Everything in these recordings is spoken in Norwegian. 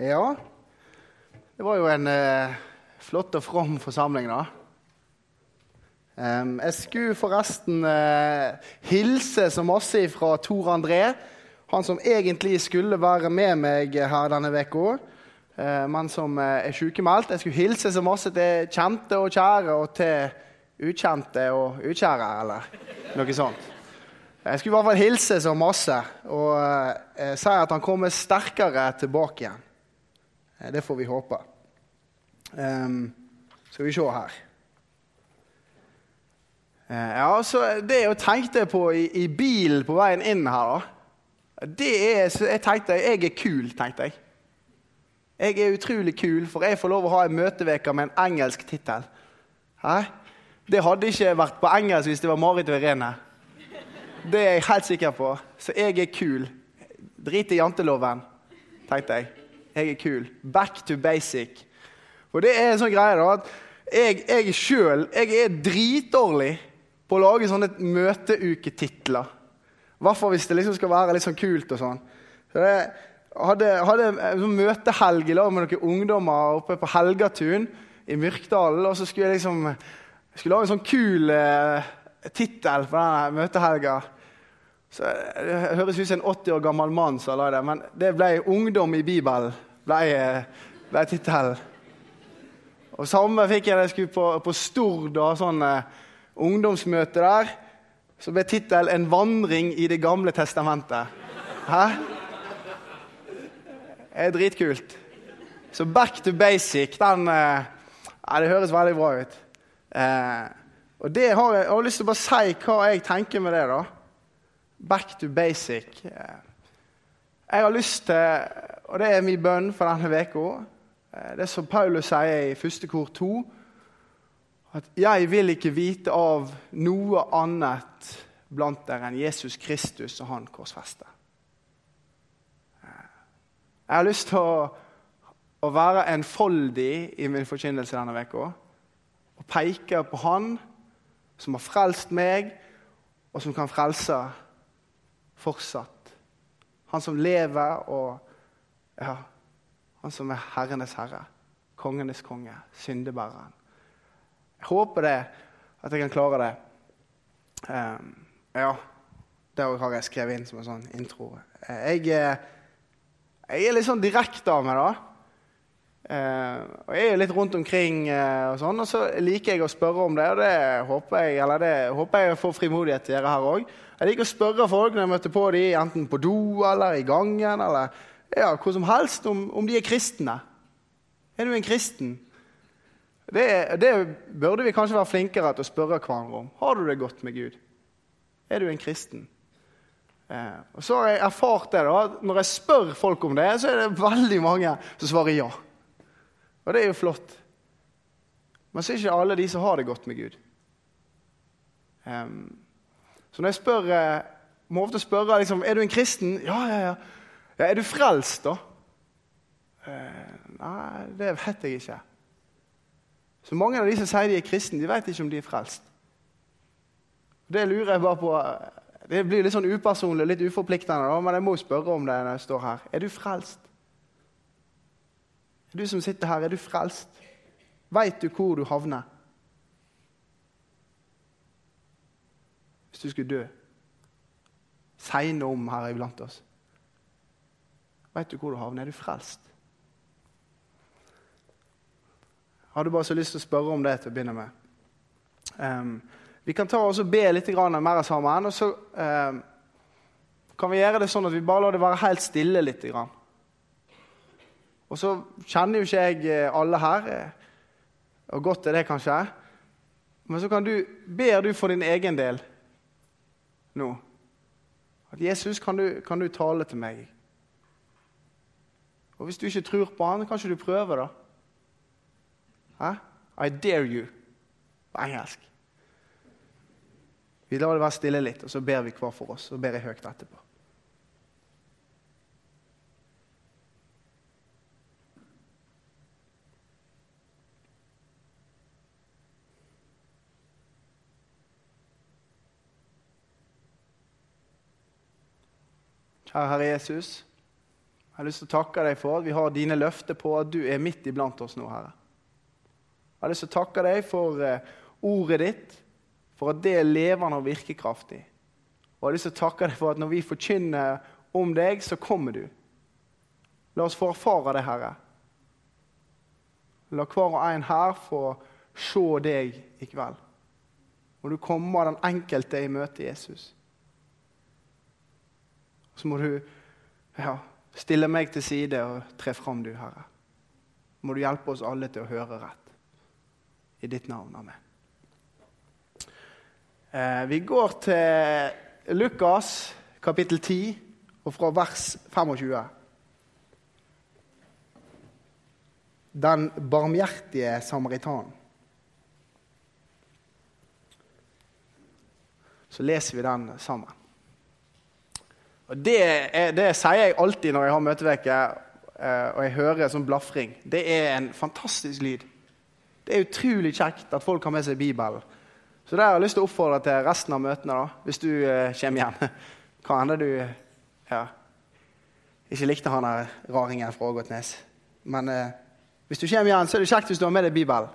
Ja, det var jo en eh, flott og from forsamling, da. Um, jeg skulle forresten eh, hilse så masse fra Tor André, han som egentlig skulle være med meg her denne uka, eh, men som eh, er sykemeldt. Jeg skulle hilse så masse til kjente og kjære og til ukjente og ukjære, eller noe sånt. Jeg skulle i hvert fall hilse så masse og eh, si at han kommer sterkere tilbake igjen. Eh, det får vi håpe. Um, skal vi se her. uh, ja, så Det jeg tenkte på i, i bilen på veien inn her, da det er, Jeg tenkte jeg er kul, tenkte jeg. Jeg er utrolig kul, for jeg får lov å ha en møteveke med en engelsk tittel. Det hadde ikke vært på engelsk hvis det var Marit og Irene. Det er jeg helt sikker på. Så jeg er kul. Drit i janteloven, tenkte jeg. Jeg er kul. Back to basic. For det er en sånn greie da, at jeg, jeg sjøl er dritdårlig på å lage sånne møteuketitler. Fall hvis det liksom skal være litt sånn kult og sånn. Så jeg hadde, hadde en sånn møtehelg i lag med noen ungdommer oppe på Helgatun i Myrkdalen. Og så skulle jeg liksom jeg skulle lage en sånn kul eh, tittel på denne møtehelga. Så Det høres ut som en 80 år gammel mann som la det, men det ble 'Ungdom i Bibelen'. ble, ble tittelen. Og Samme fikk jeg da jeg skulle på, på Stord og sånn eh, ungdomsmøte der. Så ble tittelen 'En vandring i Det gamle testamentet'. Hæ? Det er dritkult. Så 'Back to basic' den, eh, ja, det høres veldig bra ut. Eh, og det har jeg, jeg har lyst til å bare si hva jeg tenker med det. da. Back to basic. Jeg har lyst til, og det er min bønn for denne uka, det som Paulus sier i første kor 2, at 'jeg vil ikke vite av noe annet blant dere enn Jesus Kristus og Han korsfeste'. Jeg har lyst til å, å være enfoldig i min forkynnelse denne uka og peke på Han som har frelst meg, og som kan frelse fortsatt. Han som lever, og ja, han som er herrenes herre, kongenes konge, syndebæreren. Jeg håper det, at jeg kan klare det. Um, ja, det har jeg skrevet inn som en sånn intro. Jeg, jeg er litt sånn direkte av meg, da. Uh, og Jeg er jo litt rundt omkring, uh, og sånn, og så liker jeg å spørre om det. og Det håper jeg eller det håper jeg får frimodighet til gjøre her òg. Jeg liker å spørre folk når jeg møter på dem, enten på do eller i gangen, eller ja, hvor som helst, om, om de er kristne. Er du en kristen? Det, det, burde vi kanskje være flinkere til å spørre hverandre om. Har du det godt med Gud? Er du en kristen? Uh, og så har jeg erfart det da, Når jeg spør folk om det, så er det veldig mange som svarer ja. Og det er jo flott. Men så er ikke alle de som har det godt med Gud. Um, så når jeg spør jeg må ofte spørre liksom, er du en kristen. Ja, ja, ja. ja er du frelst, da? Uh, nei, det vet jeg ikke. Så mange av de som sier de er kristne, de vet ikke om de er frelst. Det lurer jeg bare på. Det blir litt sånn upersonlig litt uforpliktende, da, men jeg må spørre om det når jeg står her. Er du frelst? Du som sitter her, er du frelst? Veit du hvor du havner? Hvis du skulle dø segne om her iblant oss. Veit du hvor du havner? Er du frelst? Jeg hadde bare så lyst til å spørre om det til å begynne med. Um, vi kan ta oss og be litt mer sammen. og Så um, kan vi gjøre det sånn at vi bare lar det være helt stille litt. Grann. Og så kjenner jo ikke jeg eh, alle her, eh, og godt er det kanskje. Men så kan du, ber du for din egen del nå. At Jesus, kan du, kan du tale til meg? Og hvis du ikke tror på han, kan ikke du prøve, da? Hæ? I dare you på engelsk. Vi lar det være stille litt, og så ber vi hver for oss. Og ber jeg høyt etterpå. Kjære Herre Jesus. Jeg har lyst til å takke deg for at vi har dine løfter på at du er midt iblant oss nå, Herre. Jeg har lyst til å takke deg for eh, ordet ditt, for at det er levende og virkekraftig. Og jeg har lyst til å takke deg for at når vi forkynner om deg, så kommer du. La oss få erfare det, Herre. La hver og en her få se deg i kveld. Og du kommer den enkelte i møte, Jesus. Så må du ja, stille meg til side og tre fram, du, Herre. Må du hjelpe oss alle til å høre rett. I ditt navn. Amen. Eh, vi går til Lukas kapittel 10 og fra vers 25. Den barmhjertige samaritan. Så leser vi den sammen. Og det, er, det sier jeg alltid når jeg har møteveke eh, og jeg hører sånn blafring. Det er en fantastisk lyd. Det er utrolig kjekt at folk har med seg Bibelen. Så det har jeg lyst til å oppfordre til resten av møtene, da, hvis du eh, kommer hjem. Hva hende du ja, ikke likte han der raringen fra Ågotnes. Men eh, hvis du kommer igjen, så er det kjekt hvis du har med deg Bibelen.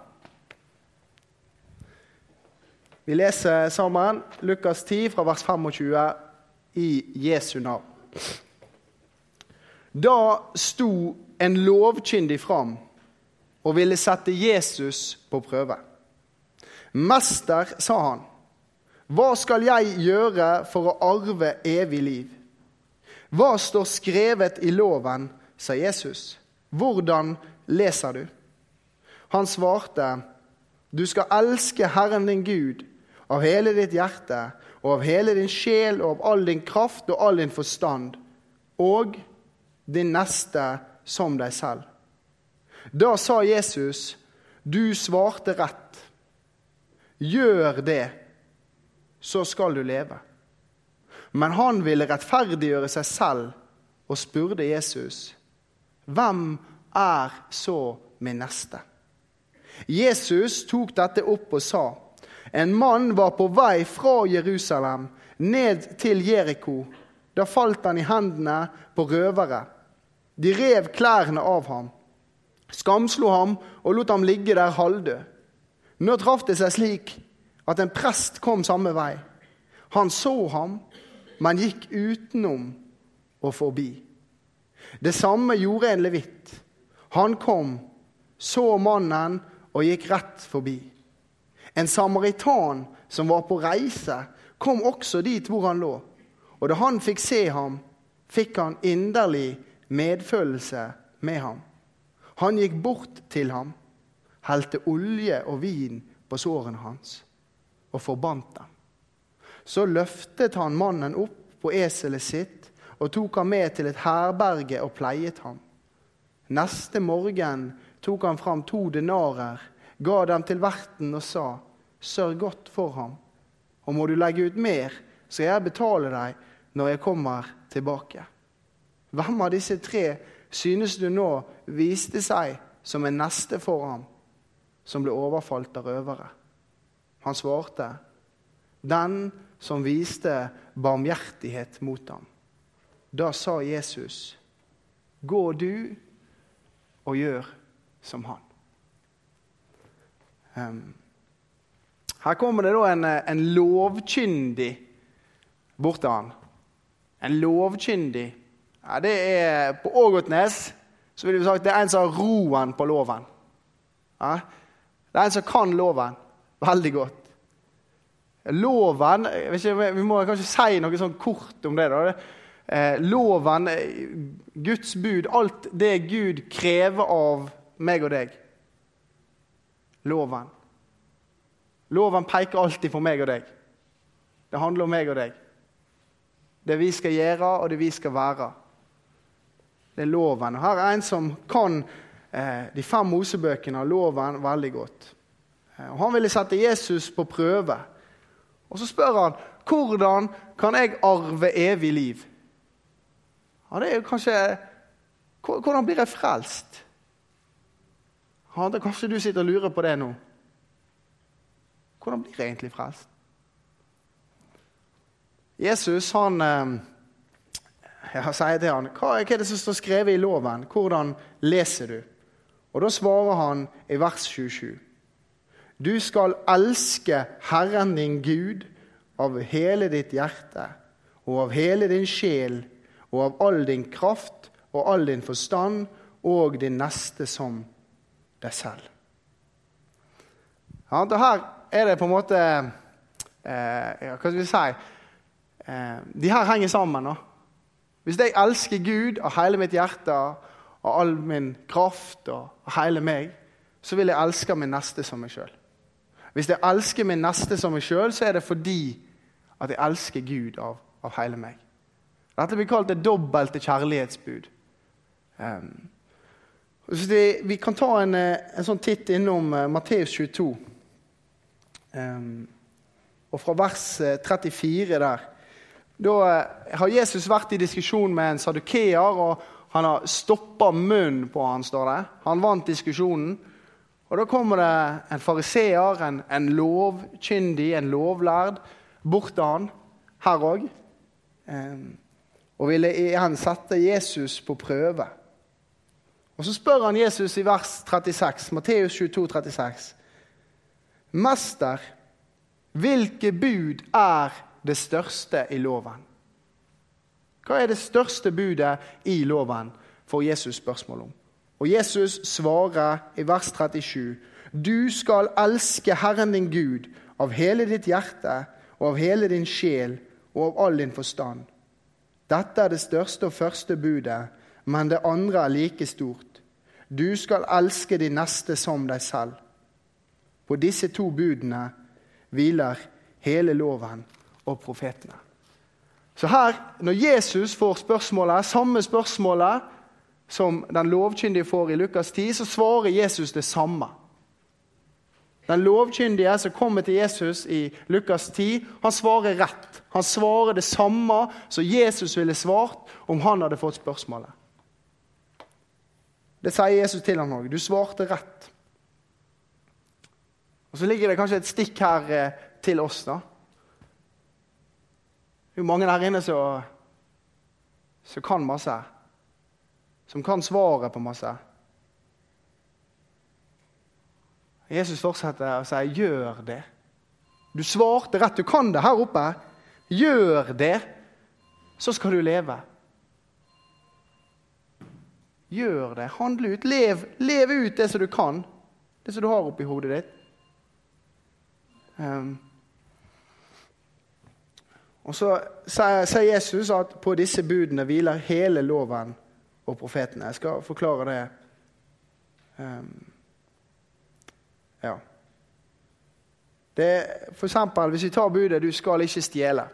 Vi leser sammen Lukas 10 fra vers 25 i Jesu navn. Da sto en lovkyndig fram og ville sette Jesus på prøve. Mester, sa han, hva skal jeg gjøre for å arve evig liv? Hva står skrevet i loven, sa Jesus. Hvordan leser du? Han svarte, du skal elske Herren din Gud av hele ditt hjerte og av hele din sjel og av all din kraft og all din forstand, og din neste som deg selv. Da sa Jesus, 'Du svarte rett. Gjør det, så skal du leve.' Men han ville rettferdiggjøre seg selv og spurte Jesus, 'Hvem er så min neste?' Jesus tok dette opp og sa, 'En mann var på vei fra Jerusalem ned til Jeriko.' Da falt han i hendene på røvere. De rev klærne av ham skamslo ham og lot ham ligge der halvdød. Nå traff det seg slik at en prest kom samme vei. Han så ham, men gikk utenom og forbi. Det samme gjorde en levitt. Han kom, så mannen og gikk rett forbi. En samaritan som var på reise, kom også dit hvor han lå. Og da han fikk se ham, fikk han inderlig medfølelse med ham. Han gikk bort til ham, helte olje og vin på sårene hans og forbandt dem. Så løftet han mannen opp på eselet sitt og tok ham med til et herberge og pleiet ham. Neste morgen tok han fram to denarer, ga dem til verten og sa, sørg godt for ham, og må du legge ut mer, skal jeg betale deg når jeg kommer tilbake. Hvem av disse tre synes du nå viste seg som en neste for ham, som ble overfalt av røvere? Han svarte, den som viste barmhjertighet mot ham. Da sa Jesus, gå du og gjør som han. Um, her kommer det da en, en lovkyndig bort til han. En lovkyndig ja, det er På Ågotnes så vil vi sagt det er en som har roen på loven. Ja, det er en som kan loven veldig godt. Loven ikke, Vi må kanskje si noe sånn kort om det. da. Eh, loven, Guds bud, alt det Gud krever av meg og deg. Loven. Loven peker alltid på meg og deg. Det handler om meg og deg. Det vi skal gjøre, og det vi skal være. Det er loven. Her er en som kan eh, de fem Mosebøkene og loven veldig godt. Eh, og Han ville sette Jesus på prøve. Og Så spør han hvordan kan jeg arve evig liv. Ja, det er jo kanskje Hvordan blir jeg frelst? Ja, da kanskje du sitter og lurer på det nå. Hvordan blir jeg egentlig frelst? Jesus han... Eh, Jeg sier til han, hva er det som står skrevet i loven? Hvordan leser du? Og Da svarer han i vers 27. Du skal elske Herren din Gud av hele ditt hjerte og av hele din sjel og av all din kraft og all din forstand og din neste som deg selv. Ja, og her er det på en måte eh, Hva skal vi si eh, De her henger sammen. Nå. Hvis jeg elsker Gud av hele mitt hjerte, av all min kraft og hele meg, så vil jeg elske min neste som meg sjøl. Hvis jeg elsker min neste som meg sjøl, så er det fordi at jeg elsker Gud av, av hele meg. Dette blir kalt det dobbelte kjærlighetsbud. Um, vi, vi, kan ta en, eh, en sånn titt innom uh, Matteus 22. Um, og fra vers 34 eh, der. Da har Jesus vært i diskusjon med en sadukeer, og han har stoppa munnen på han, står det. Han vant diskusjonen. Og Da kommer det en fariseer, en, en lovkyndig, en lovlærd, bort til han her òg. Um, og ville igjen sette Jesus på prøve. Og Så spør han Jesus i vers 36, Matteus 22, 36. Mester, hvilke bud er det største i loven? Hva er det største budet i loven? får Jesus spørsmål om. Og Jesus svarer i vers 37.: Du skal elske Herren din Gud av hele ditt hjerte og av hele din sjel og av all din forstand. Dette er det største og første budet, men det andre er like stort. Du skal elske de neste som deg selv. På disse to budene hviler hele loven og profetene. Så her, når Jesus får spørsmålet, samme spørsmålet som den lovkyndige får i Lukas 10, så svarer Jesus det samme. Den lovkyndige som kommer til Jesus i Lukas 10, han svarer rett. Han svarer det samme som Jesus ville svart om han hadde fått spørsmålet. Det sier Jesus til ham òg. Du svarte rett. Og Så ligger det kanskje et stikk her eh, til oss. da. Det er jo mange der inne som, kan masse. Som kan svaret på masse. Jesus fortsetter å si 'gjør det'. Du svarte rett. Du kan det her oppe. Gjør det, så skal du leve. Gjør det. Handle ut. Lev, lev ut det som du kan. Det som du har oppi hodet ditt. Um, og Så sier Jesus at på disse budene hviler hele loven og profetene. Jeg skal forklare det. Um, ja. Det, for eksempel, hvis vi tar budet 'du skal ikke stjele',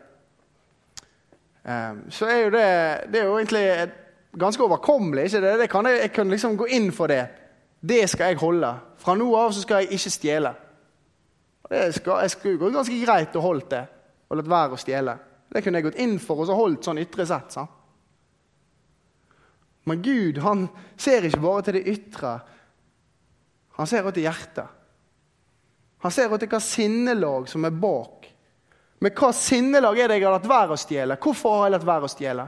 um, så er jo det, det er jo egentlig ganske overkommelig. ikke det? det kan jeg, jeg, kan liksom gå inn for det. Det skal jeg holde. Fra nå av så skal jeg ikke stjele. Det skal, jeg skulle gått ganske greit å holde det og latt være å stjele. Det kunne jeg gått inn for og så holdt sånn ytre sett. sant? Men Gud han ser ikke bare til det ytre. Han ser også til hjertet. Han ser til hva sinnelag som er bak. Men hva sinnelag er det jeg har latt være å stjele? Hvorfor har jeg latt være å stjele?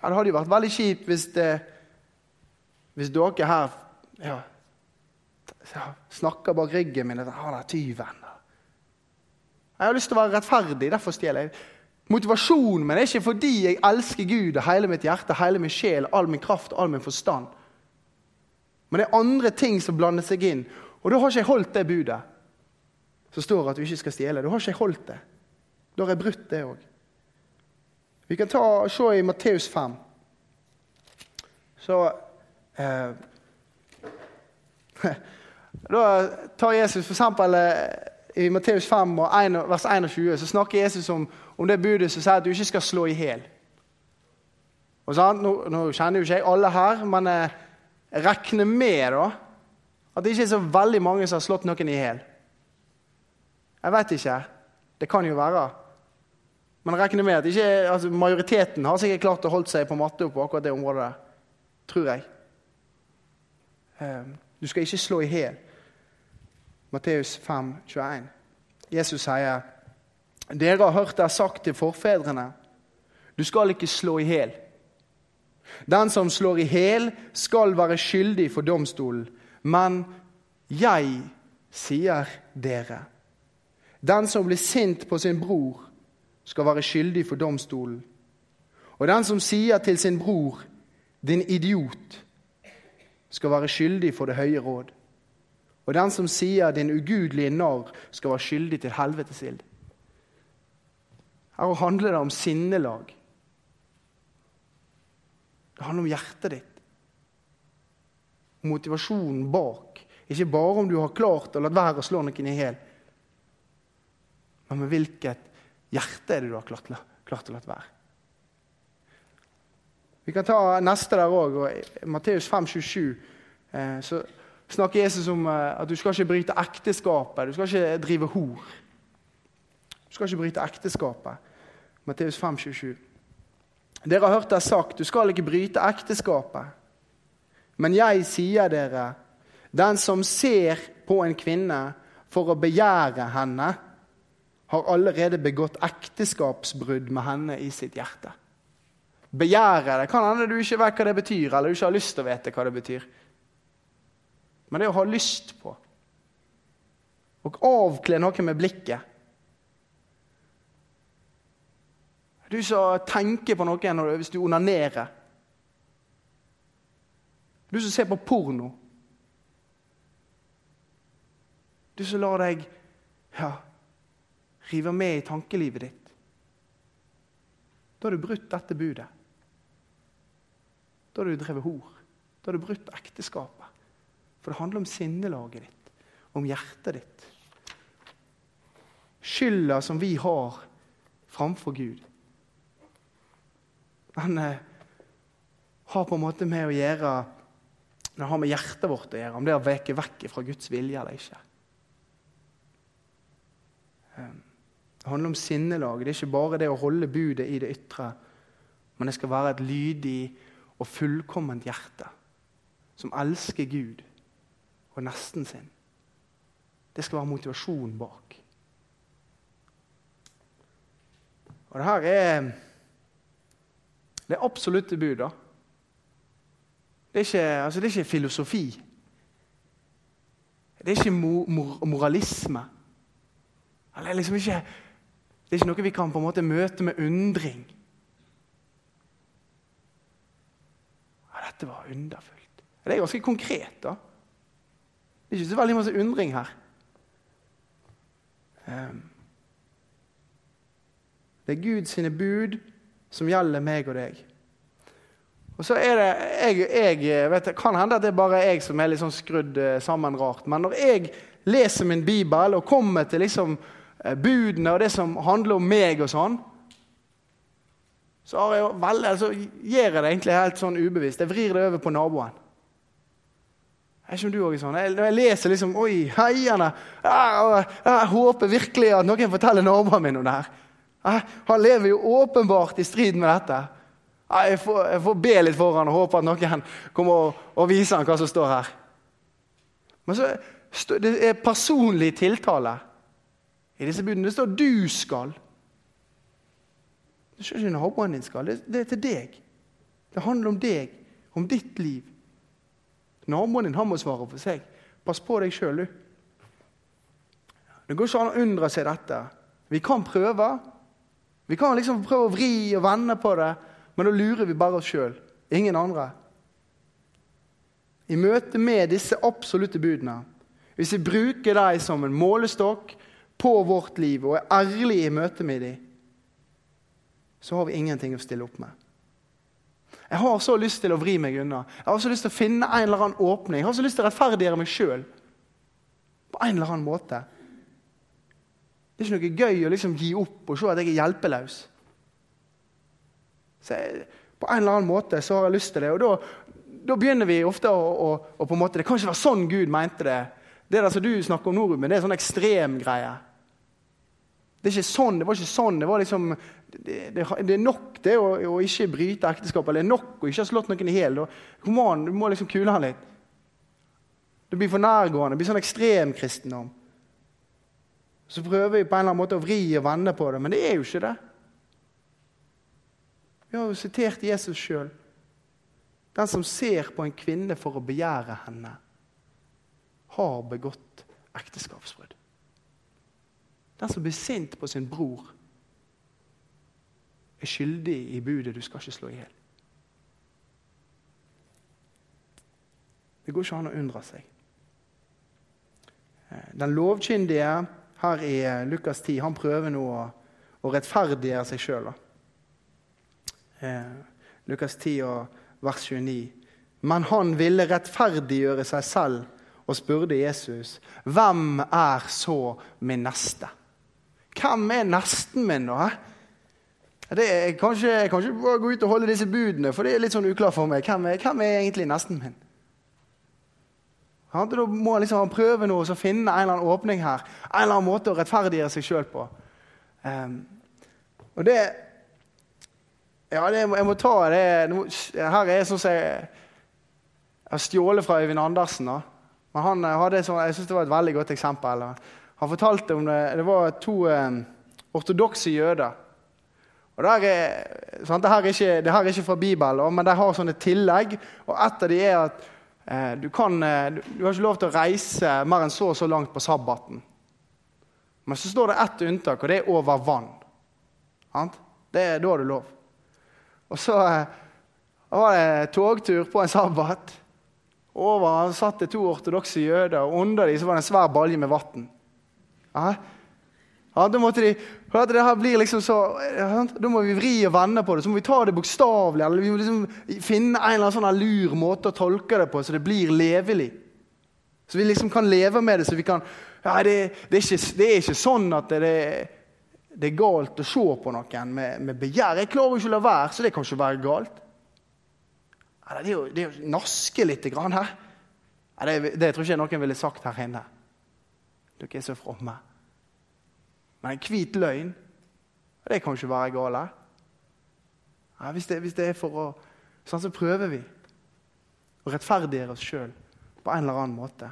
Det hadde jo vært veldig kjipt hvis, det, hvis dere her ja, snakker bak ryggen min at 'Han er tyven'. Jeg har lyst til å være rettferdig, derfor stjeler jeg. Motivasjonen min er ikke fordi jeg elsker Gud av hele mitt hjerte, hele min sjel, all min kraft all min forstand. Men det er andre ting som blander seg inn. Og da har ikke jeg holdt det budet som står at du ikke skal stjele. Da har ikke jeg holdt det. Da har jeg brutt det òg. Vi kan ta, se i Matteus 5. Så eh, Da tar Jesus eksempel, eh, i Matteus 5 og 1, vers 21 så snakker Jesus om, om det budet som sier at du ikke skal slå i hjel. Nå, nå, kjenner jo ikke jeg alle her, men jeg regner med da, at det ikke er så veldig mange som har slått noen i hjel. Jeg vet ikke. Det kan jo være. Men regner med at ikke, altså majoriteten har sikkert klart å holde seg på matte på akkurat det området. der. Tror jeg. Ehm, du skal ikke slå i hjel. Matteus 5, 21. Jesus sier, 'Dere har hørt det sagt til forfedrene:" Du skal ikke slå i hjel. Den som slår i hjel, skal være skyldig for domstolen. Men jeg sier dere, den som blir sint på sin bror, skal være skyldig for domstolen. Og den som sier til sin bror, din idiot, skal være skyldig for det høye råd. Og den som sier din ugudelige narr, skal være skyldig til helvetes ild. Her handler det om sinnelag. Det handler om hjertet ditt. Motivasjonen bak. Ikke bare om du har klart å la være å slå noen i hjel, men med hvilket hjerte er det du har klart, klart å la være. Vi kan ta neste der òg. Matteus 5, 27, eh, så snakker Jesus om eh, at du skal ikke bryte ekteskapet. Du skal ikke drive hor. Du skal ikke bryte ekteskapet. Matteus 5, 27. Dere har hørt det sagt, du skal ikke bryte ekteskapet. Men jeg sier dere, den som ser på en kvinne for å begjære henne, har allerede begått ekteskapsbrudd med henne i sitt hjerte. Begjære det kan hende du ikke vet hva det betyr, eller du ikke har lyst til å vite hva det betyr. Men det å ha lyst på og avkle noe med blikket Du som tenker på noe hvis du onanerer. Du som ser på porno. Du som lar deg ja, rive med i tankelivet ditt. Da har du brutt dette budet. Da har du drevet hor. Da har du brutt ekteskapet. For det handler om sinnelaget ditt, om hjertet ditt. Skylda som vi har framfor Gud, han eh, har på en måte med å gjøre Det har med hjertet vårt å gjøre, om det å veke vekk fra Guds vilje eller ikke. Eh, det handler om sinnelag. Det er ikke bare det å holde budet i det ytre, men det skal være et lydig og fullkomment hjerte som elsker Gud og nesten sin. Det skal være motivasjon bak. Og det her er det er absolutte bud. da. Det er, ikke, altså det er ikke filosofi. Det er ikke mor moralisme. Det er, liksom ikke, det er ikke noe vi kan på en måte møte med undring. Ja, dette var underfullt. Det er ganske konkret, da. Det er ikke så veldig masse undring her. Um, det er Guds bud som gjelder meg og deg. Og så er det, jeg, jeg vet, Kan hende at det er bare jeg som er litt sånn skrudd eh, sammen rart. Men når jeg leser min bibel og kommer til liksom budene og det som handler om meg og sånn, så jeg vel, altså, gjør jeg det egentlig helt sånn ubevisst. Jeg vrir det over på naboen. Er ikke om du også sånn? Jeg, når jeg leser liksom Oi, heiene! Jeg, jeg håper virkelig at noen forteller naboen min om det her. Han lever jo åpenbart i strid med dette. Jeg får, jeg får be litt for han og håpe at noen kommer og, og viser han hva som står her. Men så, Det er personlig tiltale i disse budene. Det står 'du skal'. Det står ikke naboen din skal. Det, er til deg. Det handler om deg, om ditt liv. Naboen din han må svare for seg. Pass på deg sjøl, du. Det går ikke an å undre seg dette. Vi kan prøve, vi kan liksom prøve å vri og vende på det, men da lurer vi bare oss sjøl. Ingen andre. I møte med disse absolutte budene, hvis vi bruker dem som en målestokk på vårt liv og er ærlige i møte med dem, så har vi ingenting å stille opp med. Jeg har så lyst til å vri meg unna. Jeg har så lyst til å finne en eller annen åpning. Jeg har så lyst til å rettferdiggjøre meg sjøl på en eller annen måte. Det er ikke noe gøy å liksom gi opp og se at jeg er hjelpeløs. Så jeg, på en eller annen måte så har jeg lyst til det. Og da, da begynner vi ofte å, å, å, på en måte, Det kan ikke være sånn Gud mente det. Det der som du snakker om nå, Ruben, det er sånn ekstrem greie. Det er ikke sånn, det var ikke sånn. Det var liksom, det, det, det er nok det å, å, ikke bryte ekteskapet. Det er nok å ikke ha slått noen i hjel. Du må liksom kule han litt. Du blir for nærgående. Det blir sånn ekstrem kristendom. Så prøver vi på en eller annen måte å vri og vende på det, men det er jo ikke det. Vi har jo sitert Jesus sjøl. Den som ser på en kvinne for å begjære henne, har begått ekteskapsbrudd. Den som blir sint på sin bror, er skyldig i budet 'du skal ikke slå i hjel'. Det går ikke an å undre seg. Eh, den lovkyndige her i eh, Lukas 10 han prøver nå å, å rettferdiggjøre seg sjøl. Eh, Lukas 10 og vers 29. Men han ville rettferdiggjøre seg selv og spurte Jesus, 'Hvem er så min neste?' Hvem er nesten min, da? Det er, kanskje, jeg kan ikke bare gå ut og holde disse budene, for det er litt sånn uklart for meg. Hvem er, hvem er egentlig nesten min? Ja, da må han liksom prøve noe, så finne en eller annen åpning her. En eller annen måte å rettferdiggjøre seg sjøl på. Um, og det Ja, det, jeg må ta det Her er sånn som jeg, har stjålet fra Øyvind Andersen. da. Men han eh, hadde sånn, Jeg syns det var et veldig godt eksempel. Han fortalte om det, det var to um, ortodokse jøder. Og der er, sant, det, her er ikke, det her er ikke fra Bibelen, men de har sånne tillegg. Og et av de er at eh, du, kan, eh, du, du, har ikke lov til å reise mer enn så og så langt på sabbaten. Men så står det ett unntak, og det er over vann. Sant? Det er da du lov. Og så eh, var det togtur på en sabbat. Over satt det to ortodokse jøder, og under dem var det en svær balje med vann. Ja, ja, da måtte de, hørte det her blir liksom så, Da må vi vri og vende på det. Så må vi ta det bokstavelig. eller Vi må liksom finne en eller annen sånn lur måte å tolke det på, så det blir levelig. Så vi liksom kan leve med det. så vi kan, ja, det, det, er, ikke, det er, ikke, sånn at det, det, er galt å se på noen med, med begjær. Jeg klarer jo ikke å la være, så det kan ikke være galt. Ja, det er jo det er naske litt grann her. Ja, det, det tror ikke noen ville sagt her inne. Dere er så fromme. Men en hvit løgn, det kan ikke være gale. Ja, hvis, det, hvis, det, er for å Sånn så prøver vi å rettferdiggjøre oss sjøl på en eller annen måte.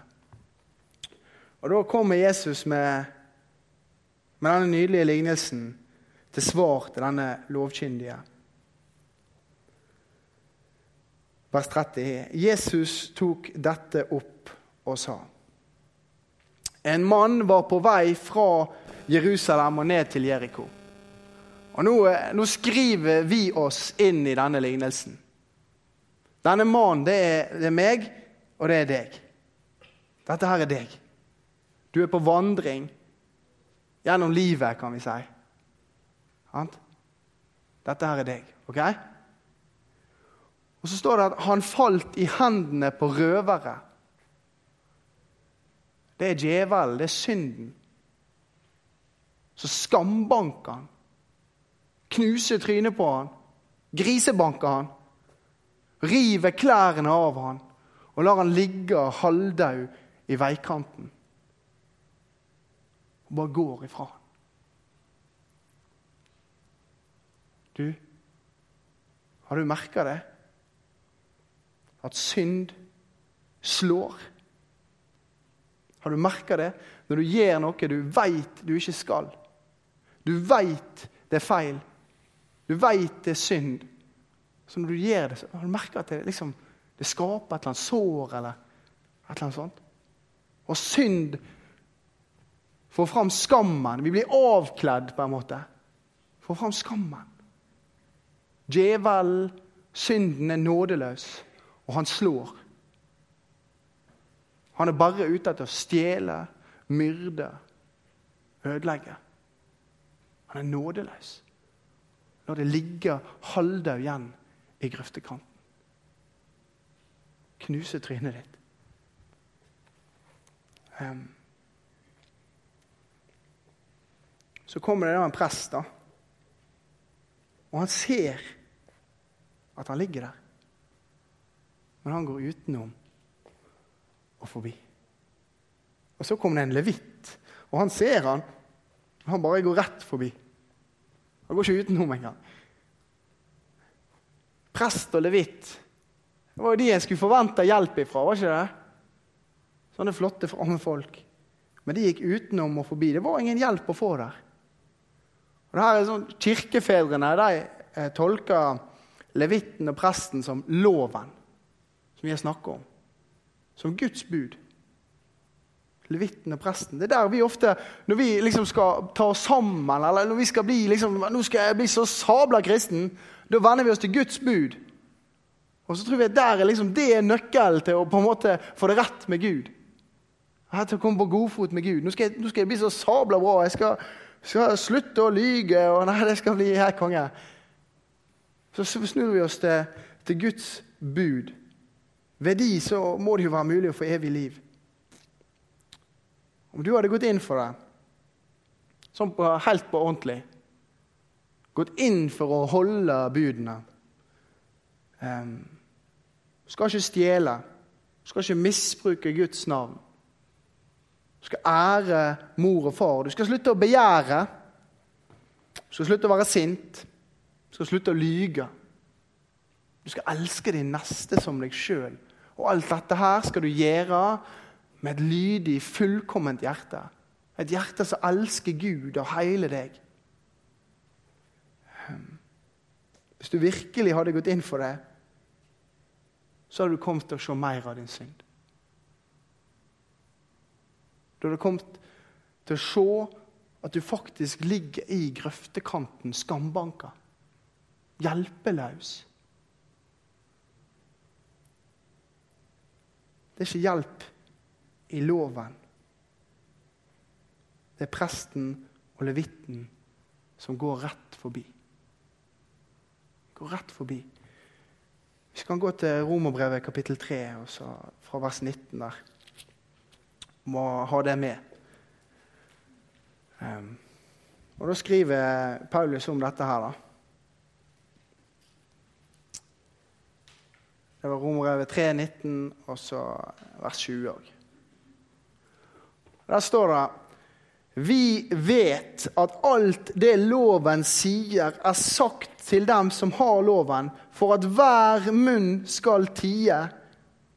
Og Da kommer Jesus med, med denne nydelige lignelsen til svar til denne lovkyndige. Vers 30. Jesus tok dette opp og sa. En mann var på vei fra Jerusalem og ned til Jeriko. Og nå, eh, nå, skriver vi oss inn i denne lignelsen. Denne mannen, det det er meg, og det er deg. Dette her er deg. Du er på vandring gjennom livet, kan vi si. Dette her er deg. ok? Og Så står det at han falt i hendene på røvere. Det er djevelen, det er synden så skambanker han. Knuser trynet på han. Grisebanker han. River klærne av han og lar han ligge halvdau i veikanten. Og bare går ifra. Du, har du merka det? At synd slår? Har du merka det når du gjør noe du veit du ikke skal? Du veit det er feil. Du veit det er synd. Så når du gjør det, så har du merka at det, liksom, det skaper et eller annet sår eller et eller annet sånt. Og synd får fram skammen. Vi blir avkledd på en måte. Får fram skammen. Djevelen, synden, er nådeløs, og han slår. Han er bare ute etter å stjele, myrde, ødelegge. Han er nådeløs. La det ligge halvdau igjen i grøftekanten. Knuse trynet ditt. Um. Så kommer det en prest, da. Og han ser at han ligger der. Men han går utenom og forbi. Og så kommer det en levitt, og han ser han, og han bare går rett forbi. Han går ikke utenom engang. Prest og levitt. Det var jo de en skulle forvente hjelp ifra, var ikke det? Sånne flotte, fromme folk. Men de gikk utenom og forbi. Det var ingen hjelp å få der. Og det her er sånn, Kirkefedrene de eh, tolker levitten og presten som loven, som vi har snakket om. Som Guds bud. Levitten og presten. Det er der vi ofte, når vi liksom skal ta oss sammen, eller når vi skal bli liksom, nå skal jeg bli så sabla kristen, da venner vi oss til Guds bud. Og så tror vi at der er liksom, det er nøkkelen til å på en måte få det rett med Gud. Her til å komme på godfot med Gud. Nå skal jeg, nå skal jeg bli så sabla bra. Jeg skal, skal, slutte å lyge. og nei, det skal bli her konge. Så snur vi oss til, til Guds bud. Ved de så må det jo være mulig å få evig liv. Om du hadde gått inn for det, sånn på, helt på ordentlig Gått inn for å holde budene um, Skal ikke stjele. Skal ikke misbruke Guds navn. Du skal ære mor og far. Du skal slutte å begjære. Du skal slutte å være sint. Du skal slutte å lyge. Du skal elske din neste som deg sjøl. Og alt dette her skal du gjøre med et lydig, fullkomment hjerte. Et hjerte som elsker Gud og hele deg. Hvis du virkelig hadde gått inn for det, så hadde du kommet til å se mer av din synd. Du hadde kommet til å se at du faktisk ligger i grøftekanten, skambanka. Hjelpeløs. Det er ikke hjelp i loven. Det er presten og levitten som går rett forbi. Går rett forbi. Vi kan gå til Romerbrevet kapittel 3, fra vers 19 der. Må ha det med. Um, og Da skriver Paulus om dette her, da. Det var Romerbrevet 3, 19, og så vers 20 òg. Der står det Vi vet at alt det loven sier, er sagt til dem som har loven, for at hver munn skal tie,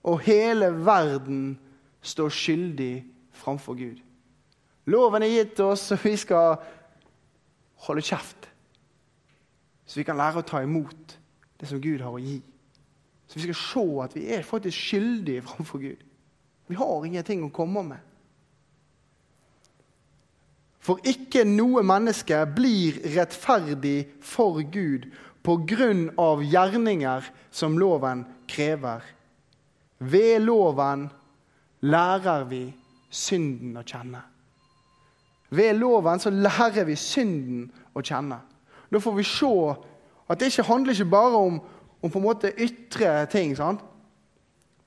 og hele verden står skyldig framfor Gud. Loven er gitt oss, så vi skal holde kjeft. Så vi kan lære å ta imot det som Gud har å gi. Så vi skal se at vi er faktisk skyldige framfor Gud. Vi har ingenting å komme med. For ikke noe menneske blir rettferdig for Gud på grunn av gjerninger som loven krever. Ved loven lærer vi synden å kjenne. Ved loven så lærer vi synden å kjenne. Da får vi se at det ikke handler ikke bare om, om på en måte ytre ting. sant?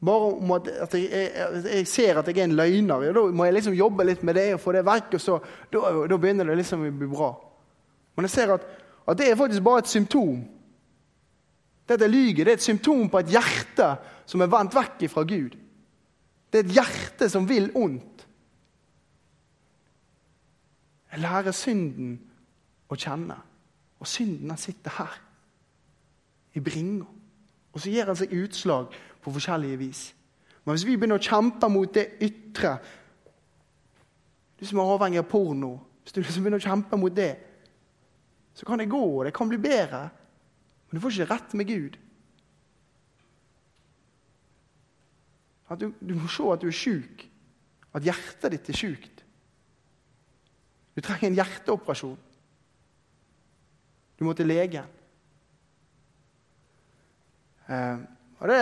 Bare om at, at jeg, jeg, ser at jeg er en løgner. Ja, da må jeg liksom jobbe litt med det og få det vekk. og så, da, da, begynner det liksom å bli bra. Men jeg ser at, at, det er faktisk bare et symptom. Dette lyget det er et symptom på et hjerte som er vendt vekk fra Gud. Det er et hjerte som vil ondt. Jeg lærer synden å kjenne. Og synden den sitter her, i bringa. Og så gir han seg utslag på forskjellige vis. Men hvis vi begynner å kjempe mot det ytre Du som er avhengig av porno Hvis du liksom begynner å kjempe mot det, så kan det gå, og det kan bli bedre. Men du får ikke rett med Gud. At du, du må se at du er sjuk. At hjertet ditt er sjukt. Du trenger en hjerteoperasjon. Du må til legen. Eh, og det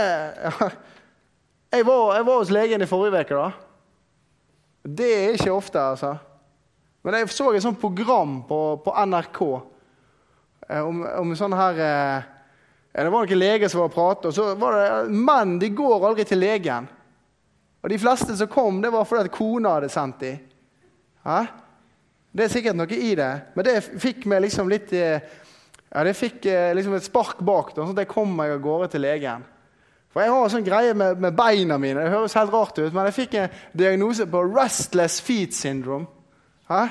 jeg, var, jeg var hos legen i forrige uke, da. Det er ikke ofte, altså. Men jeg så et sånt program på, på NRK eh, om, om sånn her eh, Det var noen leger som var og pratet, og så var det menn de går aldri til legen. Og de fleste som kom, det var fordi at kona hadde sendt dem. Ja? Det er sikkert noe i det, men det fikk meg liksom litt ja, Det fikk liksom et spark bak, sånn at jeg kom meg av gårde til legen. For Jeg har en sånn greie med, med, beina mine. Det høres helt rart ut, men jeg fikk en diagnose på restless feet syndrome. Hæ?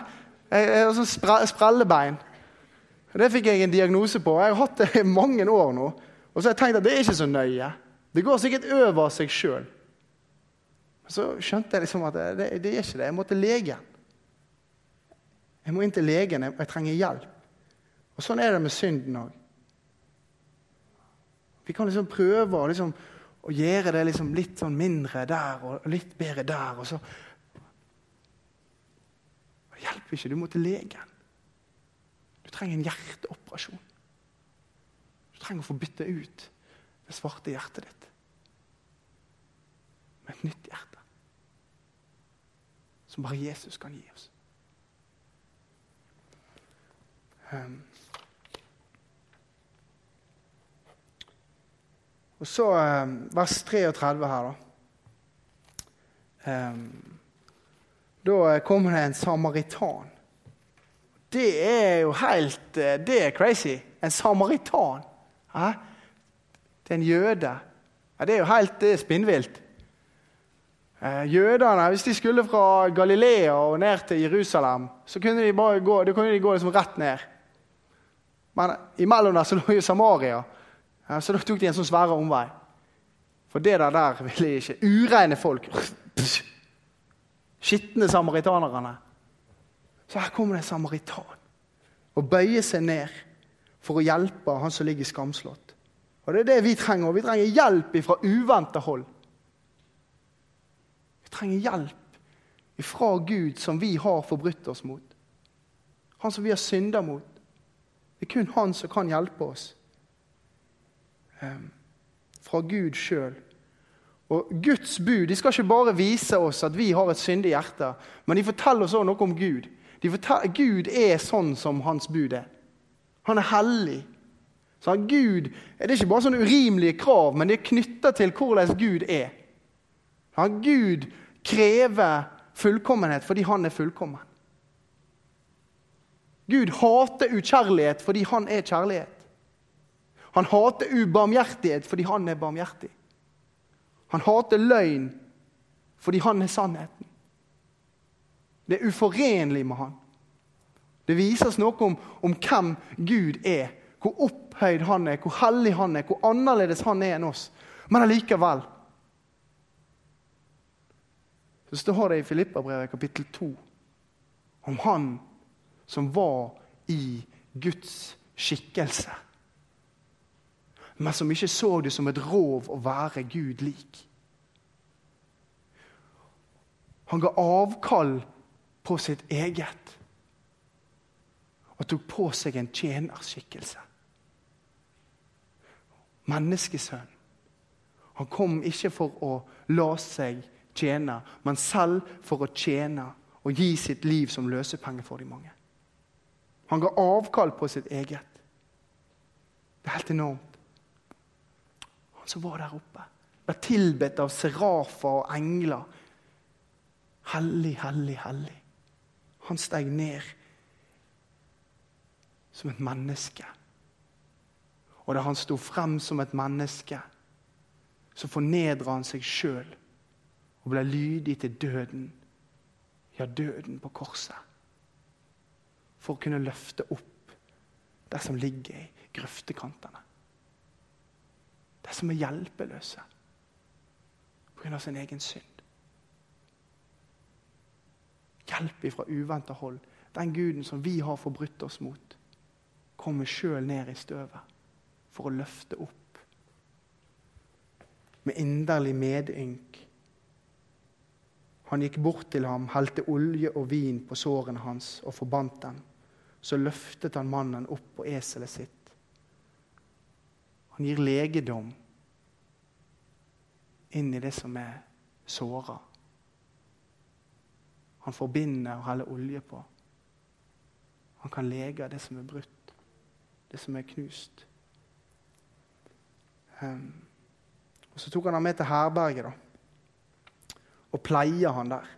Jeg, jeg har sånn spre, sprellebein. Det fikk jeg en diagnose på. Jeg har hatt det i mange år nå. Og så har jeg tenkt at det er ikke så nøye. Det går sikkert over seg sjøl. Så skjønte jeg liksom at det, det, det, er ikke det. Jeg må til legen. Jeg må inn til legen. Jeg, jeg trenger hjelp. Og Sånn er det med synden òg. Vi kan liksom prøve å, liksom, å gjøre det liksom litt sånn mindre der og litt bedre der. og så... Det hjelper ikke. Du må til legen. Du trenger en hjerteoperasjon. Du trenger å få bytte ut det svarte hjertet ditt med et nytt hjerte. Som bare Jesus kan gi oss. Um. Og så um, vers 33 her, da. Um, da kommer det en samaritan. Det er jo helt eh, Det er crazy. En samaritan. Hæ? Det er en jøde. Ja, det er jo helt det er spinnvilt. Eh, jødene, hvis de skulle fra Galilea og ned til Jerusalem, så kunne de bare gå, kunne de gå liksom rett ned. Men imellom der så lå jo Samaria, så da tok de en sånn svære omvei. For det der, der ville ikke Ureine folk. Skitne samaritanerne. Så her kommer det en samaritan og bøyer seg ned for å hjelpe han som ligger skamslått. Og Det er det vi trenger. Og Vi trenger hjelp fra uventa hold. Vi trenger hjelp fra Gud som vi har forbrutt oss mot. Han som vi har synda mot. Det er kun han som kan hjelpe oss. Um, fra Gud sjøl. Og Guds bud de skal ikke bare vise oss at vi har et syndig hjerte, men de forteller oss også noe om Gud. Gud er sånn som hans bud er. Han er hellig. Så Gud, Det er ikke bare sånne urimelige krav, men det er knytta til hvordan Gud er. Han, Gud krever fullkommenhet fordi han er fullkommen. Gud hater ukjærlighet fordi han er kjærlighet. Han hater ubarmhjertighet fordi han er barmhjertig. Han hater løgn fordi han er sannheten. Det er uforenlig med han. Det vises noe om, om, hvem Gud er. Hvor opphøyd han er, hvor hellig han er, hvor annerledes han er enn oss. Men allikevel Så står det i Filippabrevet kapittel 2 om han som var i Guds skikkelse, men som ikke så det som et rov å være Gud lik. Han ga avkall på sitt eget og tok på seg en tjenerskikkelse. Menneskesønn. Han kom ikke for å la seg tjene, men selv for å tjene og gi sitt liv som løsepenge for de mange. Han ga avkall på sitt eget. Det er helt enormt. Han som var der oppe, ble tilbedt av serafer og engler. Hellig, hellig, hellig. Han steg ned som et menneske. Og da han sto frem som et menneske, så fornedra han seg sjøl og ble lydig til døden. Ja, døden på korset. For å kunne løfte opp det som ligger i grøftekantene. Det som er hjelpeløse pga. sin egen synd. Hjelp ifra uventa hold. Den guden som vi har forbrutt oss mot, kommer sjøl ned i støvet for å løfte opp. Med inderlig medynk. Han gikk bort til ham, helte olje og vin på sårene hans og forbandt dem. Så løftet han mannen opp på eselet sitt. Han gir legedom inn i det som er såra. Han forbinder og heller olje på. Han kan lege det som er brutt det som er knust. Um, og Så tok han ham med til herberget da, og pleia han der.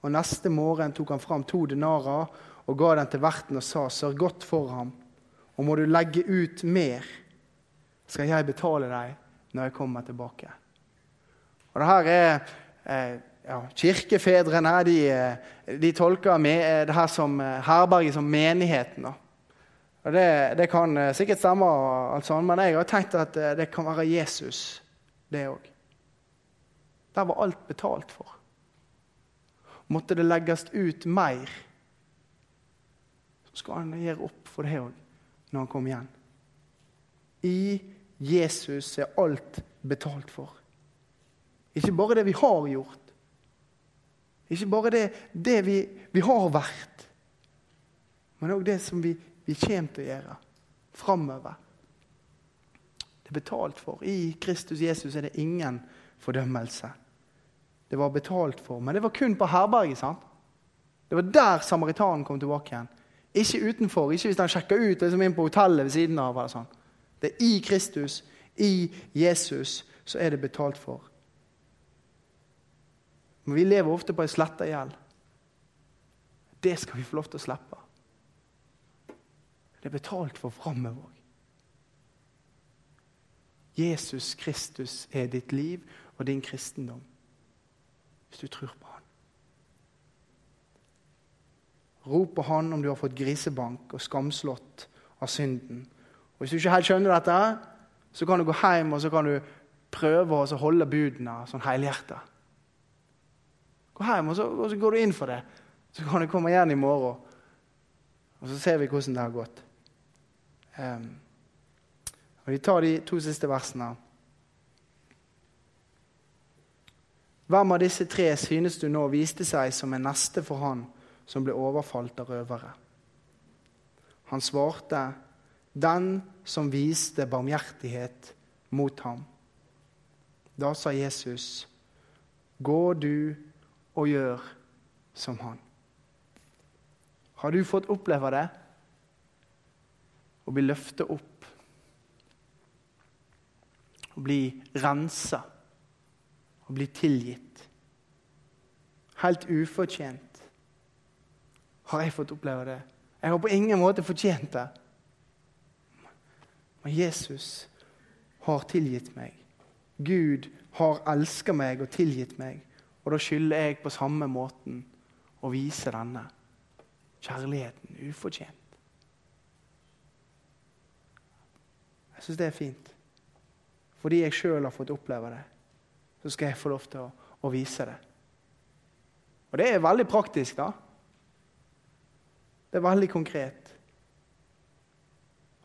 Og Neste morgen tok han fram to denarer og ga den til verten og sa:" Sørg godt for ham, og må du legge ut mer, skal jeg betale deg når jeg kommer tilbake. Og det her er eh, ja, Kirkefedrene de, eh, de tolker med, eh, det her som eh, herberget som menigheten. Og det, det, kan sikkert stemme, altså, men jeg har tenkt at det kan være Jesus, det òg. Der var alt betalt for. Måtte det legges ut mer, så skal han gjøre opp for det òg når han kommer igjen. I Jesus er alt betalt for. Ikke bare det vi har gjort, ikke bare det, det vi, vi, har vært, men òg det som vi, vi kommer til å gjøre framover. Det er betalt for. I Kristus Jesus er det ingen fordømmelse. Det var betalt for, men det var kun på herberget. sant? Det var der samaritanen kom tilbake igjen. Ikke utenfor, ikke hvis han sjekka ut liksom inn på hotellet ved siden av. eller sånn. Det er i Kristus, i Jesus, så er det betalt for. Men vi lever ofte på ei sletta gjeld. Det skal vi få lov til å slippe. Det er betalt for framover. Jesus Kristus er ditt liv og din kristendom. Hvis du tror på Han. Rop på Han om du har fått grisebank og skamslått av synden. Og Hvis du ikke helt skjønner dette, så kan du gå hjem og så kan du prøve å holde budene sånn helhjertet. Gå hjem, og så, og så, går du inn for det. Så kan du komme igjen i morgen, og så ser vi hvordan det har gått. Um, og Vi tar de to siste versene. Hvem av disse tre synes du nå viste seg som en neste for han som ble overfalt av røvere? Han svarte, den som viste barmhjertighet mot ham. Da sa Jesus, gå du og gjør som han. Har du fått oppleve det? Å bli løftet opp. Å bli rensa. Å bli tilgitt. Helt ufortjent. Har jeg fått oppleve det? Jeg har på ingen måte fortjent det. Men Jesus har tilgitt meg. Gud har elska meg og tilgitt meg. Og da skylder jeg på samme måten å vise denne kjærligheten ufortjent. Jeg syns det er fint. Fordi jeg sjøl har fått oppleve det, så skal jeg få lov til å, å vise det. Og det er veldig praktisk, da. Det er veldig konkret.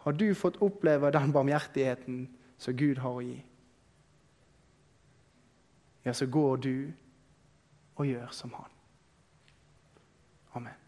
Har du fått oppleve den barmhjertigheten som Gud har å gi? Ja, så går du og gjør som han. Amen.